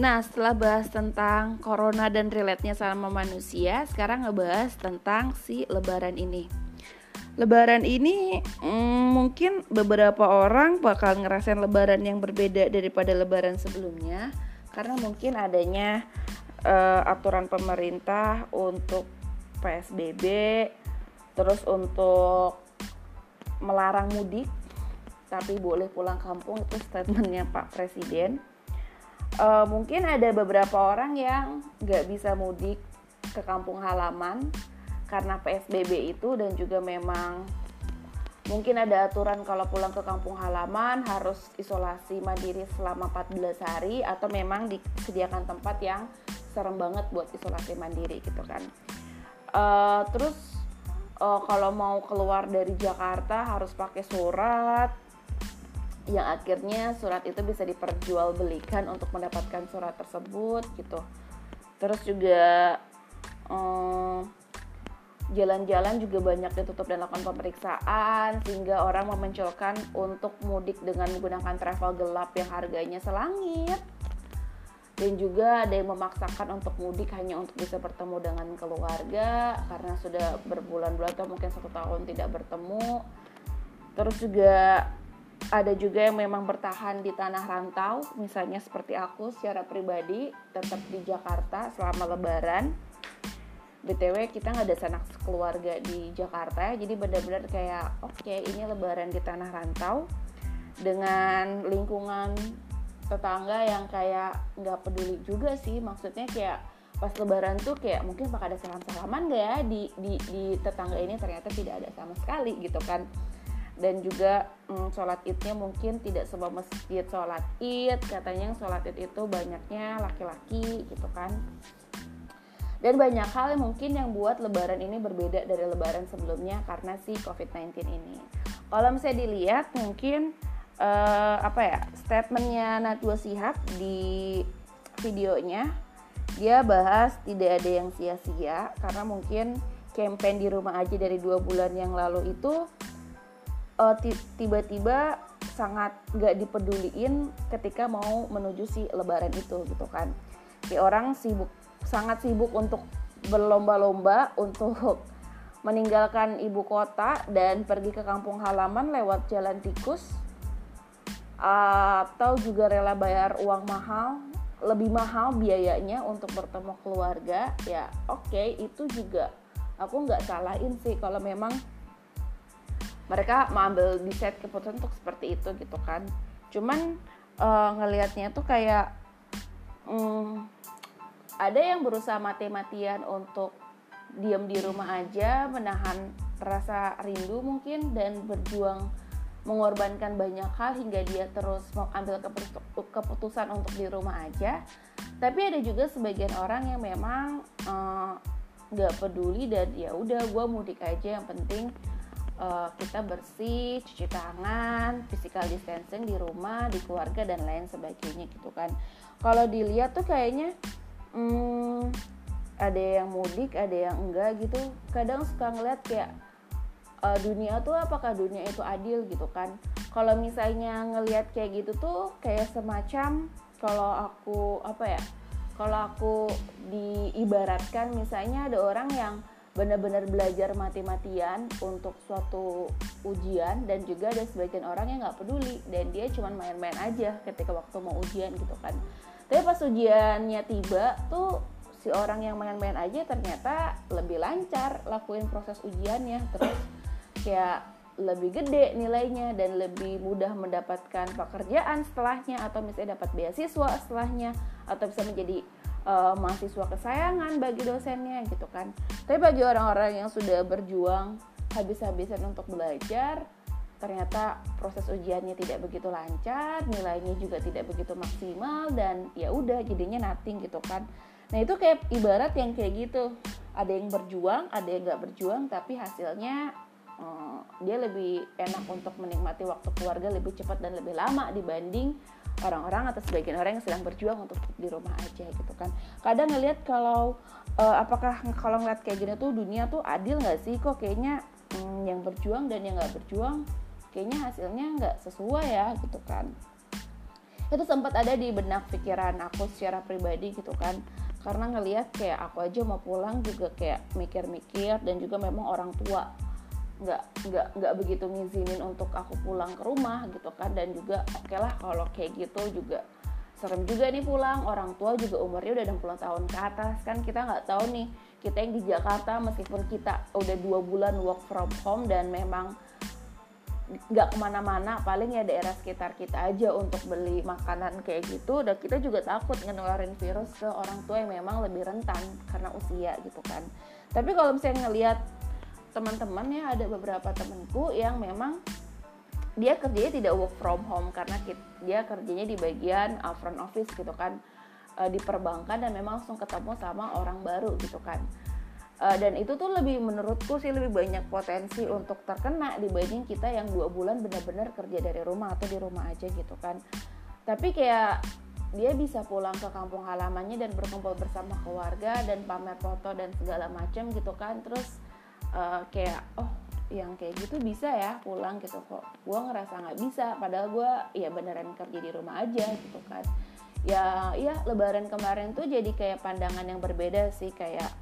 Nah, setelah bahas tentang corona dan relate-nya sama manusia, sekarang ngebahas tentang si lebaran ini. Lebaran ini mm, mungkin beberapa orang bakal ngerasain lebaran yang berbeda daripada lebaran sebelumnya karena mungkin adanya uh, aturan pemerintah untuk PSBB terus untuk melarang mudik tapi boleh pulang kampung itu statementnya Pak Presiden uh, mungkin ada beberapa orang yang nggak bisa mudik ke kampung halaman karena PSBB itu dan juga memang mungkin ada aturan kalau pulang ke kampung halaman harus isolasi mandiri selama 14 hari atau memang disediakan tempat yang serem banget buat isolasi mandiri gitu kan. Uh, terus uh, kalau mau keluar dari Jakarta harus pakai surat yang akhirnya surat itu bisa diperjualbelikan untuk mendapatkan surat tersebut gitu. Terus juga jalan jalan-jalan juga banyak ditutup dan lakukan pemeriksaan sehingga orang memunculkan untuk mudik dengan menggunakan travel gelap yang harganya selangit. Dan juga ada yang memaksakan untuk mudik hanya untuk bisa bertemu dengan keluarga karena sudah berbulan-bulan atau mungkin satu tahun tidak bertemu. Terus juga ada juga yang memang bertahan di tanah rantau, misalnya seperti aku secara pribadi tetap di Jakarta selama Lebaran. BTW kita nggak ada sanak keluarga di Jakarta jadi benar-benar kayak oke okay, ini Lebaran di tanah rantau dengan lingkungan tetangga yang kayak nggak peduli juga sih, maksudnya kayak pas lebaran tuh kayak mungkin bakal ada salam-salaman gak ya di, di, di tetangga ini? Ternyata tidak ada sama sekali gitu kan dan juga mm, sholat idnya mungkin tidak semua masjid sholat id. Katanya yang sholat id itu banyaknya laki-laki gitu kan. Dan banyak hal yang mungkin yang buat lebaran ini berbeda dari lebaran sebelumnya karena si covid-19 ini. Kalau misalnya dilihat mungkin uh, apa ya statementnya Najwa Sihab di videonya dia bahas tidak ada yang sia-sia karena mungkin campaign di rumah aja dari dua bulan yang lalu itu uh, tiba-tiba sangat gak dipeduliin ketika mau menuju si lebaran itu gitu kan. Kayak orang sibuk sangat sibuk untuk berlomba-lomba untuk meninggalkan ibu kota dan pergi ke kampung halaman lewat jalan tikus atau juga rela bayar uang mahal lebih mahal biayanya untuk bertemu keluarga ya oke okay, itu juga aku nggak salahin sih. Kalau memang mereka mengambil decide keputusan untuk seperti itu gitu kan. Cuman uh, ngelihatnya tuh kayak um, ada yang berusaha mati-matian untuk diam di rumah aja menahan rasa rindu mungkin dan berjuang mengorbankan banyak hal hingga dia terus mengambil keputusan untuk di rumah aja. Tapi ada juga sebagian orang yang memang eh, nggak uh, peduli dan ya udah gue mudik aja yang penting uh, kita bersih, cuci tangan, physical distancing di rumah, di keluarga dan lain sebagainya gitu kan. Kalau dilihat tuh kayaknya hmm, ada yang mudik, ada yang enggak gitu. Kadang suka ngeliat kayak uh, dunia tuh apakah dunia itu adil gitu kan. Kalau misalnya ngelihat kayak gitu tuh kayak semacam kalau aku apa ya? Kalau aku diibaratkan misalnya ada orang yang benar-benar belajar mati-matian untuk suatu ujian dan juga ada sebagian orang yang nggak peduli dan dia cuma main-main aja ketika waktu mau ujian gitu kan. Tapi pas ujiannya tiba tuh si orang yang main-main aja ternyata lebih lancar lakuin proses ujiannya. Terus kayak lebih gede nilainya dan lebih mudah mendapatkan pekerjaan setelahnya atau misalnya dapat beasiswa setelahnya atau bisa menjadi uh, mahasiswa kesayangan bagi dosennya gitu kan. Tapi bagi orang-orang yang sudah berjuang habis-habisan untuk belajar ternyata proses ujiannya tidak begitu lancar nilainya juga tidak begitu maksimal dan ya udah jadinya nothing gitu kan. Nah itu kayak ibarat yang kayak gitu. Ada yang berjuang ada yang nggak berjuang tapi hasilnya hmm, dia lebih enak untuk menikmati waktu keluarga lebih cepat dan lebih lama dibanding orang-orang atau sebagian orang yang sedang berjuang untuk di rumah aja gitu kan. Kadang ngelihat kalau uh, apakah kalau ngeliat kayak gini tuh dunia tuh adil nggak sih? Kok kayaknya hmm, yang berjuang dan yang nggak berjuang kayaknya hasilnya nggak sesuai ya gitu kan. Itu sempat ada di benak pikiran aku secara pribadi gitu kan. Karena ngelihat kayak aku aja mau pulang juga kayak mikir-mikir dan juga memang orang tua nggak nggak nggak begitu ngizinin untuk aku pulang ke rumah gitu kan. Dan juga oke okay lah kalau kayak gitu juga serem juga nih pulang. Orang tua juga umurnya udah 60 tahun ke atas kan. Kita nggak tahu nih kita yang di Jakarta meskipun kita udah dua bulan work from home dan memang nggak ke mana-mana paling ya daerah sekitar kita aja untuk beli makanan kayak gitu. Dan kita juga takut ngeluarin virus ke orang tua yang memang lebih rentan karena usia gitu kan. Tapi kalau misalnya ngelihat teman-teman ya ada beberapa temanku yang memang dia kerjanya tidak work from home karena dia kerjanya di bagian uh, front office gitu kan. Uh, di perbankan dan memang langsung ketemu sama orang baru gitu kan. Uh, dan itu tuh lebih menurutku sih lebih banyak potensi untuk terkena dibanding kita yang dua bulan benar-benar kerja dari rumah atau di rumah aja gitu kan. Tapi kayak dia bisa pulang ke kampung halamannya dan berkumpul bersama keluarga dan pamer foto dan segala macam gitu kan. Terus uh, kayak oh yang kayak gitu bisa ya pulang gitu kok gue ngerasa nggak bisa padahal gue ya beneran kerja di rumah aja gitu kan ya iya lebaran kemarin tuh jadi kayak pandangan yang berbeda sih kayak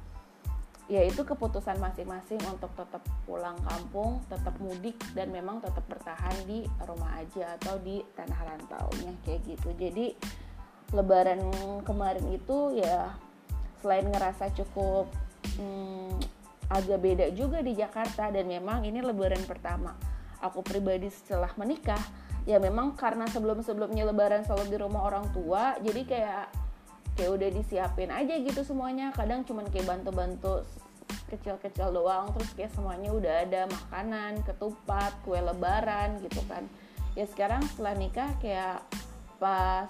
ya itu keputusan masing-masing untuk tetap pulang kampung, tetap mudik dan memang tetap bertahan di rumah aja atau di tanah rantaunya kayak gitu. Jadi lebaran kemarin itu ya selain ngerasa cukup hmm, agak beda juga di Jakarta dan memang ini lebaran pertama. Aku pribadi setelah menikah ya memang karena sebelum-sebelumnya lebaran selalu di rumah orang tua jadi kayak kayak udah disiapin aja gitu semuanya. Kadang cuman kayak bantu-bantu kecil-kecil doang terus kayak semuanya udah ada makanan ketupat kue lebaran gitu kan. Ya sekarang setelah nikah kayak pas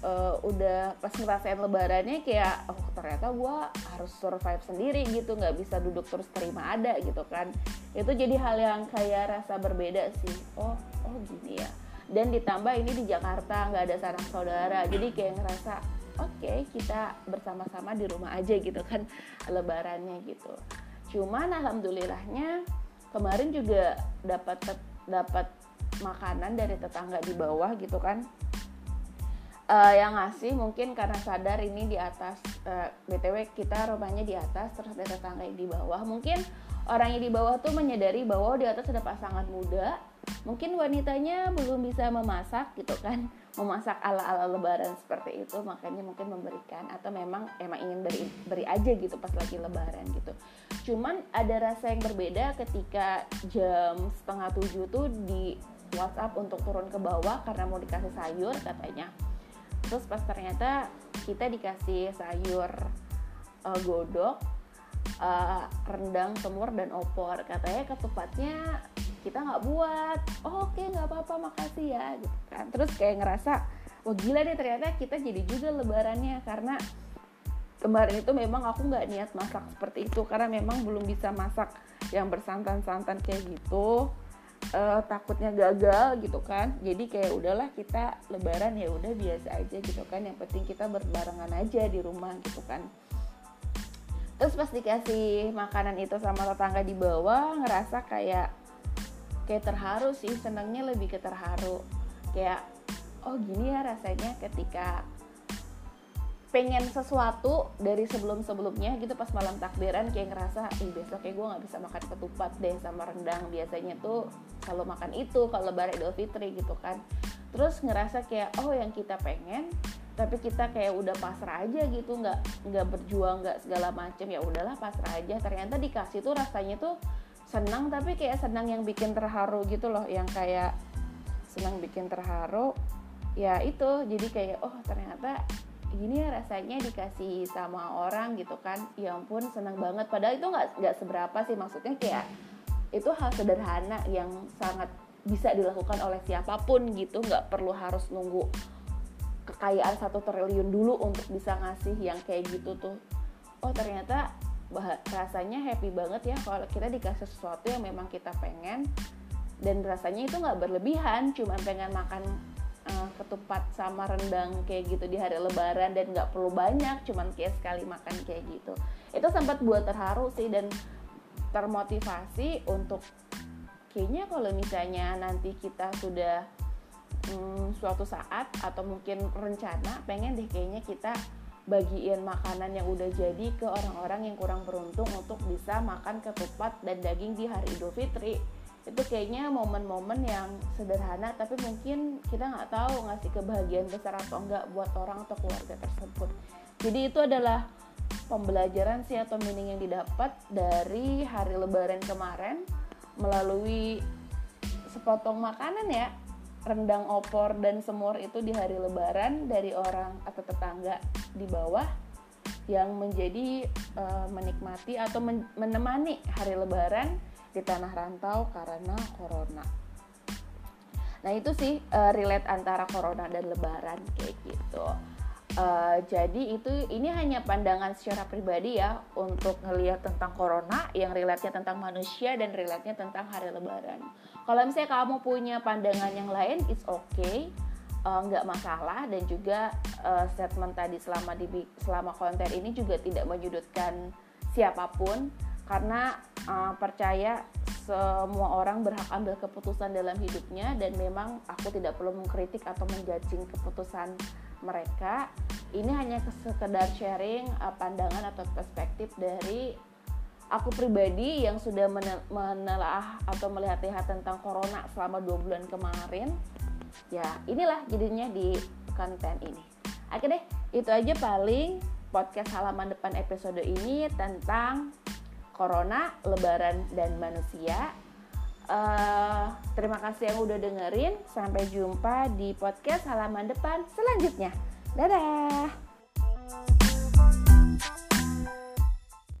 uh, udah pas ngerasain lebarannya kayak oh ternyata gue harus survive sendiri gitu nggak bisa duduk terus terima ada gitu kan. Itu jadi hal yang kayak rasa berbeda sih. Oh oh gini ya. Dan ditambah ini di Jakarta nggak ada sanak saudara jadi kayak ngerasa oke okay, kita bersama-sama di rumah aja gitu kan lebarannya gitu. Cuman alhamdulillahnya kemarin juga dapat dapat makanan dari tetangga di bawah gitu kan uh, yang ngasih mungkin karena sadar ini di atas uh, btw kita rumahnya di atas terus ada tetangga yang di bawah. Mungkin orangnya di bawah tuh menyadari bahwa di atas ada pasangan muda. Mungkin wanitanya belum bisa memasak gitu kan. Memasak ala-ala lebaran seperti itu makanya mungkin memberikan. Atau memang emang ingin beri beri aja gitu pas lagi lebaran gitu. Cuman ada rasa yang berbeda ketika jam setengah tujuh tuh di WhatsApp untuk turun ke bawah karena mau dikasih sayur katanya terus pas ternyata kita dikasih sayur uh, godok uh, rendang semur dan opor. Katanya ketupatnya kita nggak buat. Oh, oke okay, nggak apa-apa makasih ya gitu kan. Terus kayak ngerasa wah gila deh ternyata kita jadi juga lebarannya. Karena kemarin itu memang aku nggak niat masak seperti itu karena memang belum bisa masak yang bersantan-santan kayak gitu uh, takutnya gagal gitu kan. Jadi kayak udahlah kita lebaran ya udah biasa aja gitu kan. Yang penting kita berbarengan aja di rumah gitu kan. Terus pas dikasih makanan itu sama tetangga di bawah ngerasa kayak kayak terharu sih. Senangnya lebih ke terharu. Kayak oh gini ya rasanya ketika pengen sesuatu dari sebelum-sebelumnya gitu pas malam takbiran kayak ngerasa ih besok kayak gue nggak bisa makan ketupat deh sama rendang. Biasanya tuh kalau makan itu kalau lebaran idul fitri gitu kan. Terus ngerasa kayak oh yang kita pengen tapi kita kayak udah pasrah aja gitu nggak nggak berjuang nggak segala macem. Ya udahlah pasrah aja. Ternyata dikasih tuh rasanya tuh senang tapi kayak senang yang bikin terharu gitu loh. Yang kayak senang bikin terharu ya itu. Jadi kayak oh ternyata gini ya rasanya dikasih sama orang gitu kan. Ya ampun senang banget. Padahal itu nggak nggak seberapa sih. Maksudnya kayak itu hal sederhana yang sangat bisa dilakukan oleh siapa pun gitu. Nggak perlu harus nunggu kekayaan satu triliun dulu untuk bisa ngasih yang kayak gitu tuh. Oh ternyata rasanya happy banget ya kalau kita dikasih sesuatu yang memang kita pengen. Dan rasanya itu nggak berlebihan cuma pengen makan uh, ketupat sama rendang kayak gitu di hari lebaran dan nggak perlu banyak cuman kayak sekali makan kayak gitu. Itu sempat buat terharu sih dan termotivasi untuk kayaknya kalau misalnya nanti kita sudah hmm, suatu saat atau mungkin rencana pengen deh kayaknya kita bagiin makanan yang udah jadi ke orang-orang yang kurang beruntung untuk bisa makan ketupat dan daging di hari Idul Fitri itu kayaknya momen-momen yang sederhana tapi mungkin kita nggak tahu ngasih kebahagiaan besar atau enggak buat orang atau keluarga tersebut. Jadi itu adalah pembelajaran sih atau meaning yang didapat dari hari lebaran kemarin melalui sepotong makanan ya rendang opor dan semur itu di hari lebaran dari orang atau tetangga di bawah yang menjadi uh, menikmati atau men menemani hari lebaran di tanah rantau karena corona. Nah itu sih uh, relate antara corona dan lebaran kayak gitu. Uh, jadi itu ini hanya pandangan secara pribadi ya untuk ngelihat tentang corona yang relate-nya tentang manusia dan relate-nya tentang hari lebaran. Kalau misalnya kamu punya pandangan yang lain, it's okay, uh, nggak masalah dan juga uh, statement tadi selama di selama konten ini juga tidak menyudutkan siapa pun karena uh, percaya semua orang berhak ambil keputusan dalam hidupnya dan memang aku tidak perlu mengkritik atau menjudging keputusan mereka. Ini hanya sekedar sharing uh, pandangan atau perspektif dari aku pribadi yang sudah menelaah atau melihat-lihat tentang corona selama dua bulan kemarin. Ya inilah jadinya di konten ini. Oke deh itu aja paling podcast halaman depan episode ini tentang corona lebaran dan manusia Uh, terima kasih yang udah dengerin. Sampai jumpa di podcast halaman depan selanjutnya. Dadah.